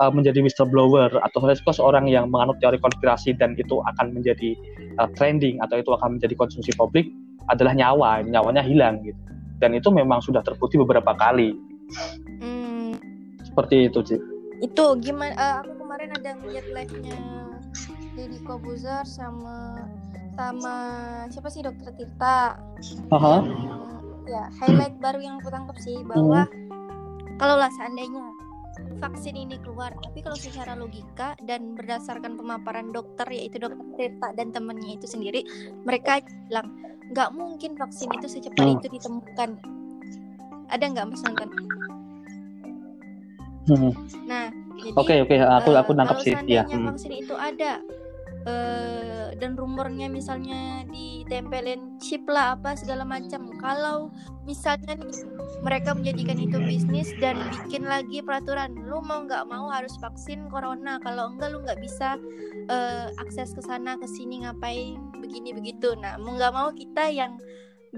Speaker 2: uh, menjadi whistleblower atau risiko seorang yang menganut teori konspirasi dan itu akan menjadi uh, trending atau itu akan menjadi konsumsi publik adalah nyawa, nyawanya hilang gitu. Dan itu memang sudah terbukti beberapa kali. Hmm. Seperti itu, sih.
Speaker 1: Itu gimana? Uh, aku kemarin ada ngeliat live-nya Deddy Kobuzer sama sama siapa sih dokter Tirta.
Speaker 2: Uh-huh.
Speaker 1: Ya highlight baru yang aku tangkap sih bahwa hmm. kalau lah seandainya vaksin ini keluar, tapi kalau secara logika dan berdasarkan pemaparan dokter yaitu dokter Tirta dan temannya itu sendiri, mereka bilang nggak mungkin vaksin itu secepat hmm. itu ditemukan. Ada nggak mas?
Speaker 2: Hmm. Nah, Oke oke, okay, okay. aku aku nangkap sih.
Speaker 1: Ya. Hmm. vaksin itu ada, uh, dan rumornya misalnya ditempelin chip lah apa segala macam. Kalau misalnya nih, mereka menjadikan itu bisnis dan bikin lagi peraturan lu mau nggak mau harus vaksin corona. Kalau enggak lu nggak bisa uh, akses ke sana ke sini ngapain begini begitu nah mau nggak mau kita yang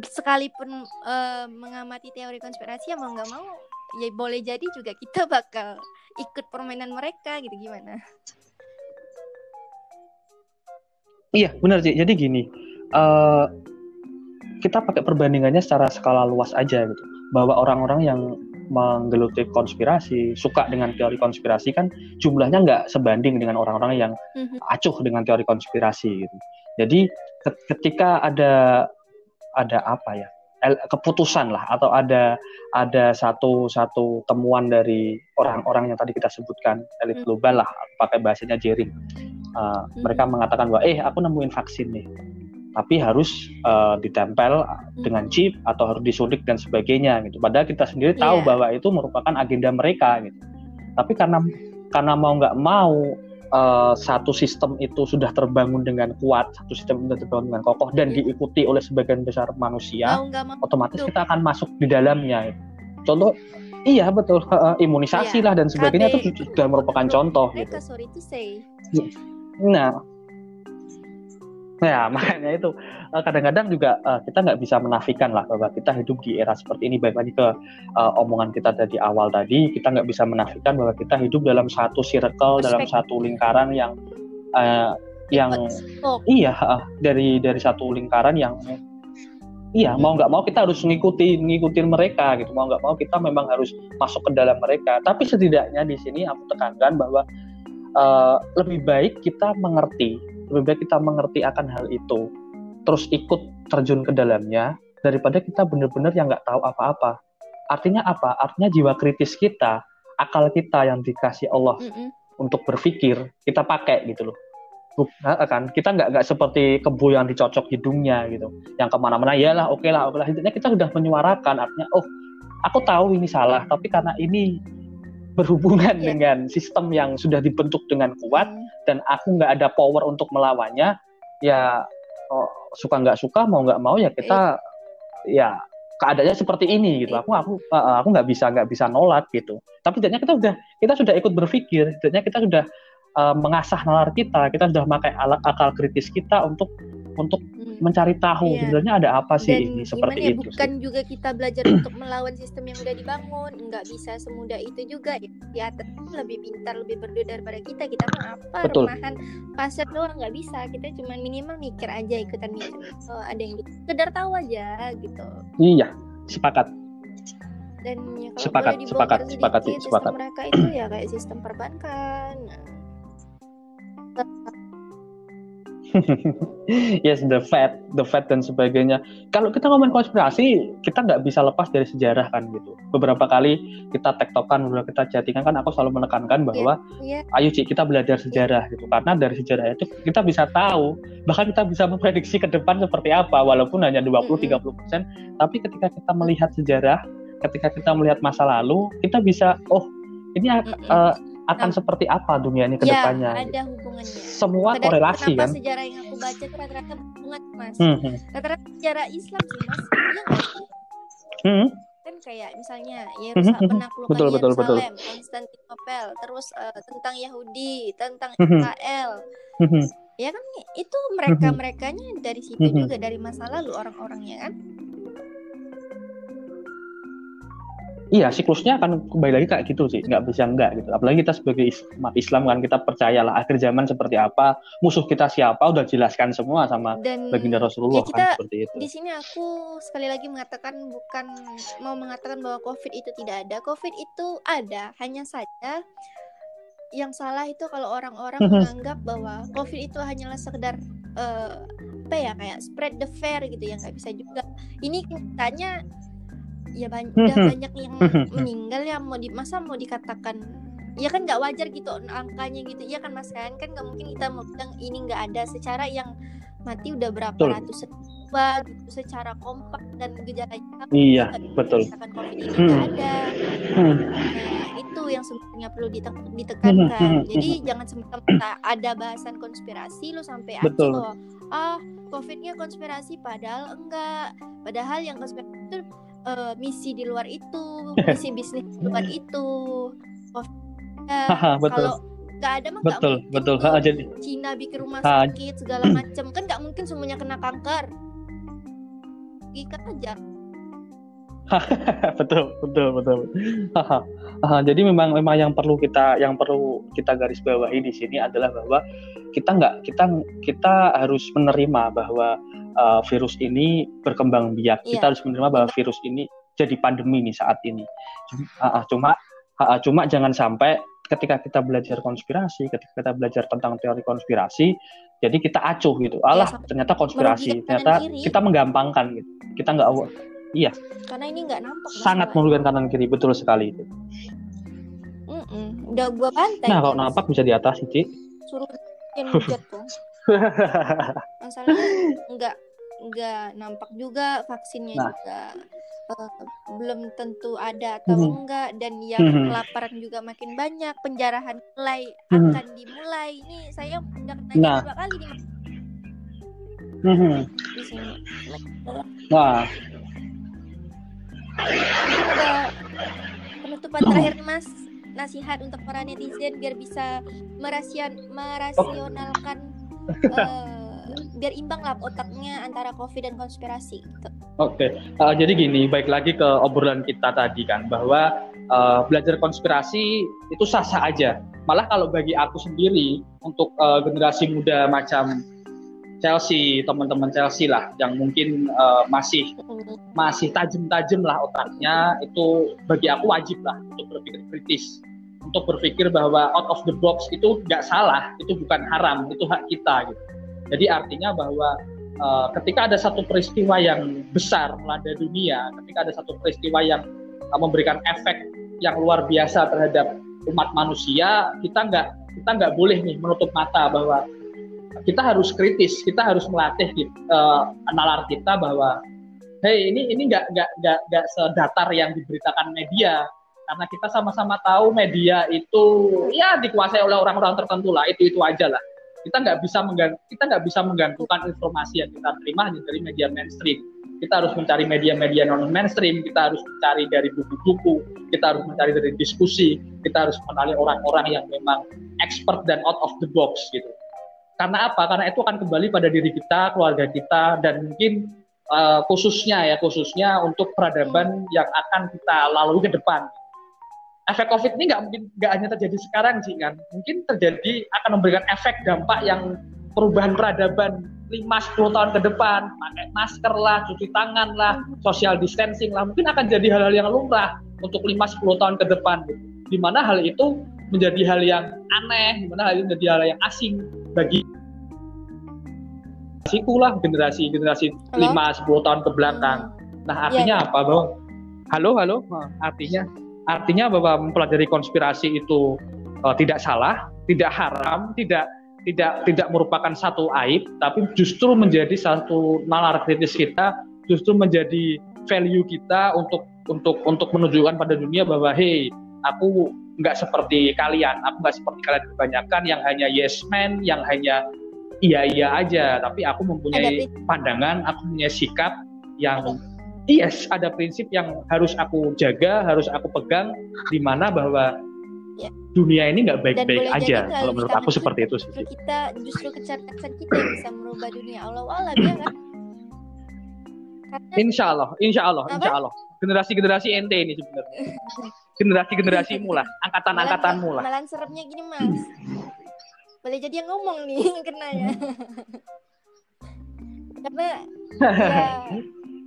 Speaker 1: sekalipun uh, mengamati teori konspirasi ya mau nggak mau ya boleh jadi juga kita bakal ikut permainan mereka gitu gimana
Speaker 2: Iya, benar sih. Jadi gini, uh, kita pakai perbandingannya secara skala luas aja gitu. Bahwa orang-orang yang menggeluti konspirasi, suka dengan teori konspirasi kan jumlahnya nggak sebanding dengan orang-orang yang mm-hmm. acuh dengan teori konspirasi gitu. Jadi ketika ada ada apa ya keputusan lah atau ada ada satu satu temuan dari orang-orang yang tadi kita sebutkan elit mm. global lah pakai bahasanya Jering uh, hmm. mereka mengatakan bahwa eh aku nemuin vaksin nih tapi harus uh, ditempel hmm. dengan chip atau harus disuntik dan sebagainya gitu. Padahal kita sendiri tahu yeah. bahwa itu merupakan agenda mereka gitu. Tapi karena karena mau nggak mau uh, satu sistem itu sudah terbangun dengan kuat, satu sistem itu terbangun dengan kokoh dan iya. diikuti oleh sebagian besar manusia, mau, mau. otomatis kita akan masuk di dalamnya. Contoh Iya betul, uh, imunisasi yeah. lah dan sebagainya itu sudah merupakan contoh. Gitu.
Speaker 1: Sorry to say.
Speaker 2: Iya. Nah, ya makanya itu. Eh, kadang-kadang juga uh, kita nggak bisa menafikan lah bahwa kita hidup di era seperti ini. Baik lagi ke uh, omongan kita dari awal tadi, kita nggak bisa menafikan bahwa kita hidup dalam satu circle, dalam satu lingkaran yang uh, yang oh. iya uh, dari dari satu lingkaran yang iya mau nggak mau kita harus mengikuti ngikutin mereka gitu. Mau nggak mau kita memang harus masuk ke dalam mereka. Tapi setidaknya di sini aku tekankan bahwa uh, lebih baik kita mengerti, lebih baik kita mengerti akan hal itu, terus ikut terjun ke dalamnya daripada kita benar-benar yang nggak tahu apa-apa. Artinya apa? Artinya jiwa kritis kita, akal kita yang dikasih Allah mm -mm. untuk berpikir kita pakai gitu loh. Bukan kan kita nggak nggak seperti kebu yang dicocok hidungnya gitu, yang ke mana-mana ya lah, oke okay lah, oke lah. Intinya kita sudah menyuarakan, artinya oh aku tahu ini salah, tapi karena ini berhubungan yeah. dengan sistem yang sudah dibentuk dengan kuat hmm. dan aku nggak ada power untuk melawannya ya oh, suka nggak suka mau nggak mau ya kita yeah. ya keadaannya seperti ini gitu aku aku aku nggak bisa nggak bisa nolak gitu tapi setidaknya kita sudah kita sudah ikut berpikir setidaknya kita sudah uh, mengasah nalar kita kita sudah pakai alat akal kritis kita untuk untuk hmm. mencari tahu yeah. sebenarnya ada apa sih Dan ini seperti ya, itu.
Speaker 1: Bukan sih. juga kita belajar untuk melawan sistem yang udah dibangun, nggak bisa semudah itu juga. Di atas lebih pintar, lebih berdua daripada kita. Kita mah apa Betul. rumahan pasar doang nggak bisa. Kita cuma minimal mikir aja ikutan mikir. Oh, ada yang gitu. sekedar tahu aja gitu.
Speaker 2: Iya, sepakat
Speaker 1: dan ya kalau
Speaker 2: sepakat,
Speaker 1: boleh
Speaker 2: sepakat,
Speaker 1: sedikit,
Speaker 2: sepakat,
Speaker 1: sistem
Speaker 2: sepakat.
Speaker 1: mereka itu ya kayak sistem perbankan
Speaker 2: yes, the Fed, the Fed dan sebagainya. Kalau kita ngomongin konspirasi, kita nggak bisa lepas dari sejarah kan gitu. Beberapa kali kita tektokan, beberapa kita chattingan kan, aku selalu menekankan bahwa, yeah, yeah. ayo Cik, kita belajar sejarah gitu. Karena dari sejarah itu kita bisa tahu, bahkan kita bisa memprediksi ke depan seperti apa, walaupun hanya 20-30 persen. Tapi ketika kita melihat sejarah, ketika kita melihat masa lalu, kita bisa, oh ini. Uh, akan nah, seperti apa dunia ini ke ya, depannya.
Speaker 1: ada hubungannya.
Speaker 2: Semua Pada korelasi
Speaker 1: kan.
Speaker 2: sejarah
Speaker 1: yang aku baca itu rata-rata hubungan mas. Hmm, hmm. Rata-rata sejarah Islam sih mas. Iya? Hmm. Kan kayak misalnya Yerusalem hmm. penaklukan betul, betul, Yerusalem, Konstantinopel, terus uh, tentang Yahudi, tentang Israel. Hmm. Ya kan itu mereka merekanya dari situ juga dari masa lalu orang-orangnya kan.
Speaker 2: Iya, siklusnya akan kembali lagi kayak gitu sih, nggak bisa enggak gitu. Apalagi kita sebagai umat Islam kan kita percayalah akhir zaman seperti apa, musuh kita siapa udah jelaskan semua sama Dan baginda Rasulullah ya kita, kan seperti itu.
Speaker 1: Di sini aku sekali lagi mengatakan bukan mau mengatakan bahwa COVID itu tidak ada, COVID itu ada, hanya saja yang salah itu kalau orang-orang menganggap bahwa COVID itu hanyalah sekedar uh, apa ya kayak spread the fear gitu yang nggak bisa juga. Ini katanya ya banyak udah banyak yang meninggal ya mau di masa mau dikatakan ya kan nggak wajar gitu angkanya gitu. Ya kan mas kan? Kan nggak mungkin kita mau bilang ini nggak ada secara yang mati udah berapa betul. ratus ribu gitu secara kompak dan gejalanya
Speaker 2: iya betul.
Speaker 1: covid ini nggak ada. Nah itu yang sebenarnya perlu ditekankan. Jadi jangan semata-mata ada bahasan konspirasi lo sampai betul. bahwa ah covidnya konspirasi padahal enggak. Padahal yang konspirasi itu uh, misi di luar itu, misi bisnis di luar itu. Oh,
Speaker 2: kalau
Speaker 1: nggak ada mah
Speaker 2: betul mungkin betul. ha, jadi
Speaker 1: Cina bikin rumah sakit segala macam kan nggak mungkin semuanya kena kanker. Ikat aja
Speaker 2: betul betul betul jadi memang memang yang perlu kita yang perlu kita garis bawahi di sini adalah bahwa kita nggak kita kita harus menerima bahwa uh, virus ini berkembang biak. Yeah. Kita harus menerima bahwa virus ini jadi pandemi nih saat ini. Cuma, uh, cuma uh, cuma jangan sampai ketika kita belajar konspirasi, ketika kita belajar tentang teori konspirasi, jadi kita acuh gitu. Allah ya, ternyata konspirasi, ternyata kita menggampangkan gitu. Kita nggak Iya.
Speaker 1: Karena ini nggak nampak.
Speaker 2: Sangat merugikan kanan kiri, betul sekali itu.
Speaker 1: Mm -mm. Udah gua bantai.
Speaker 2: Nah, kalau nampak bisa diatasi, Ci.
Speaker 1: Suruh yang hujat tuh. masalahnya nggak nggak nampak juga vaksinnya nah. juga uh, belum tentu ada atau hmm. enggak dan yang hmm. kelaparan juga makin banyak penjarahan mulai hmm. akan dimulai ini saya udah nanya nah. dua kali nih hmm. di sini
Speaker 2: wah
Speaker 1: penutupan terakhir mas nasihat untuk para netizen biar bisa merasion merasionalkan uh, biar imbang lah otaknya antara covid dan konspirasi gitu.
Speaker 2: Oke, okay. uh, jadi gini, baik lagi ke obrolan kita tadi kan bahwa uh, belajar konspirasi itu sah-sah aja. Malah kalau bagi aku sendiri untuk uh, generasi muda macam Chelsea, teman-teman Chelsea lah yang mungkin uh, masih masih tajam-tajam lah otaknya. Itu bagi aku wajib lah untuk berpikir kritis. Untuk berpikir bahwa out of the box itu nggak salah itu bukan haram itu hak kita gitu. Jadi artinya bahwa uh, ketika ada satu peristiwa yang besar melanda dunia ketika ada satu peristiwa yang uh, memberikan efek yang luar biasa terhadap umat manusia kita nggak kita nggak boleh nih menutup mata bahwa kita harus kritis, kita harus melatih uh, nalar kita bahwa hey ini ini nggak nggak nggak nggak sedatar yang diberitakan media. Karena kita sama-sama tahu media itu ya dikuasai oleh orang-orang tertentu lah itu itu aja lah. Kita nggak bisa kita nggak bisa menggantungkan informasi yang kita terima hanya dari media mainstream. Kita harus mencari media-media non mainstream kita harus mencari dari buku-buku kita harus mencari dari diskusi kita harus mengenali orang-orang yang memang expert dan out of the box gitu Karena apa? Karena itu akan kembali pada diri kita, keluarga kita, dan mungkin uh, khususnya ya khususnya untuk peradaban yang akan kita lalui ke depan. Efek COVID ini nggak mungkin nggak hanya terjadi sekarang sih kan, mungkin terjadi akan memberikan efek dampak yang perubahan peradaban 5-10 tahun ke depan, pakai masker lah, cuci tangan lah, social distancing lah, mungkin akan jadi hal-hal yang lumrah untuk 5-10 tahun ke depan. Di mana hal itu menjadi hal yang aneh, di mana hal itu menjadi hal yang asing bagi generasiku lah, generasi generasi lima sepuluh tahun ke belakang. Hmm. Nah, artinya ya, ya. apa, Bang? Halo, halo. Artinya artinya bahwa mempelajari konspirasi itu uh, tidak salah, tidak haram, tidak tidak tidak merupakan satu aib, tapi justru menjadi satu nalar kritis kita, justru menjadi value kita untuk untuk untuk menunjukkan pada dunia bahwa hey aku nggak seperti kalian, aku nggak seperti kalian kebanyakan yang hanya yes man, yang hanya iya iya aja, tapi aku mempunyai pandangan, aku punya sikap yang yes ada prinsip yang harus aku jaga, harus aku pegang, di mana bahwa ya. dunia ini nggak baik-baik aja. Kalau menurut aku seperti itu
Speaker 3: sih. Kita justru kecerdasan kita yang bisa merubah dunia Allah Allah ya kan?
Speaker 2: insya Allah, insya Allah, insya Allah. Generasi-generasi ente ini sebenarnya. Generasi-generasi mula, angkatan-angkatan mula.
Speaker 3: Malah seremnya gini mas. Boleh jadi yang ngomong nih kena ya. Karena ya,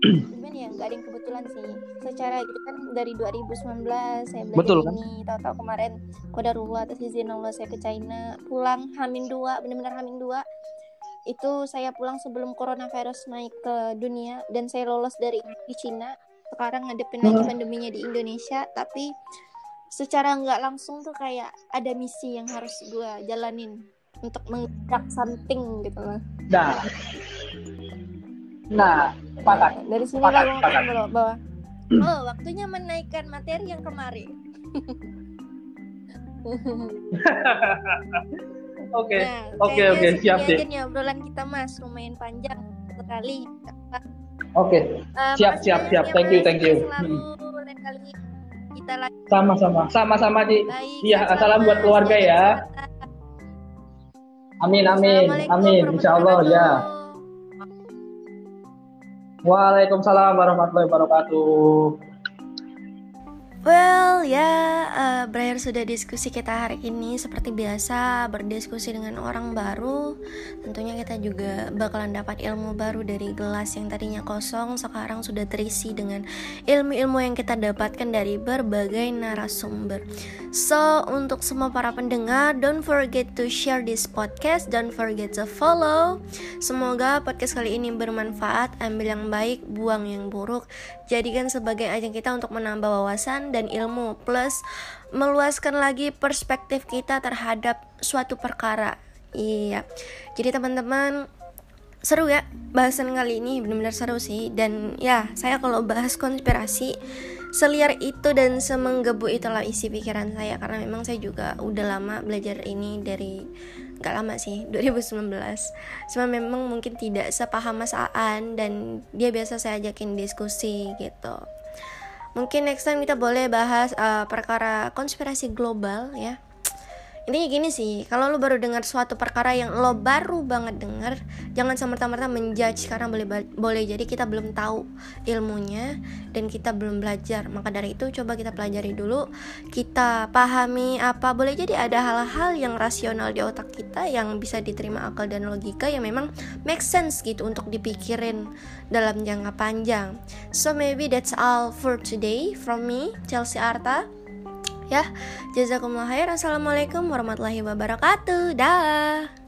Speaker 3: gimana ya nggak ada yang kebetulan sih secara gitu kan dari 2019 saya belajar Betul, kan? ini tahu-tahu kemarin kodarullah atas izin Allah saya ke China pulang Hamin dua benar-benar Hamin dua itu saya pulang sebelum coronavirus naik ke dunia dan saya lolos dari di Cina sekarang ngadepin lagi pandeminya di Indonesia tapi secara nggak langsung tuh kayak ada misi yang harus gue jalanin untuk menggerak something gitu loh.
Speaker 2: Nah, nah, sepakat.
Speaker 3: Dari sini lah gue bahwa, bahwa oh waktunya menaikkan materi yang kemarin.
Speaker 2: Oke, nah, oke, oke, siap
Speaker 3: deh. Aja obrolan kita mas lumayan panjang sekali.
Speaker 2: Oke, uh, siap, siap, siap. Thank you, thank you. Selalu lain kali kita lagi. Sama-sama, sama-sama Ji. Iya, salam buat keluarga ya. Amin, amin, amin. Insya Allah ya. Waalaikumsalam warahmatullahi wabarakatuh.
Speaker 3: Well ya, uh, berakhir sudah diskusi kita hari ini. Seperti biasa berdiskusi dengan orang baru. Tentunya kita juga bakalan dapat ilmu baru dari gelas yang tadinya kosong Sekarang sudah terisi dengan ilmu-ilmu yang kita dapatkan dari berbagai narasumber. So, untuk semua para pendengar Don't forget to share this podcast. Don't forget to follow. Semoga podcast kali ini bermanfaat. Ambil yang baik, buang yang buruk Jadikan sebagai ajang kita untuk menambah wawasan dan ilmu plus meluaskan lagi perspektif kita terhadap suatu perkara. Iya. Jadi teman-teman seru ya bahasan kali ini benar-benar seru sih dan ya saya kalau bahas konspirasi seliar itu dan semenggebu itulah isi pikiran saya karena memang saya juga udah lama belajar ini dari gak lama sih 2019 cuma memang mungkin tidak sepaham Mas Aan dan dia biasa saya ajakin diskusi gitu. Mungkin next time kita boleh bahas uh, perkara konspirasi global ya intinya gini sih kalau lo baru dengar suatu perkara yang lo baru banget dengar jangan semerta-merta menjudge. Karena boleh boleh jadi kita belum tahu ilmunya dan kita belum belajar. Maka dari itu coba kita pelajari dulu. Kita pahami apa boleh jadi ada hal-hal yang rasional di otak kita yang bisa diterima akal dan logika yang memang make sense gitu untuk dipikirin dalam jangka panjang. So maybe that's all for today from me Chelsea Arta ya. Jazakumullah khair assalamualaikum warahmatullahi wabarakatuh. Dah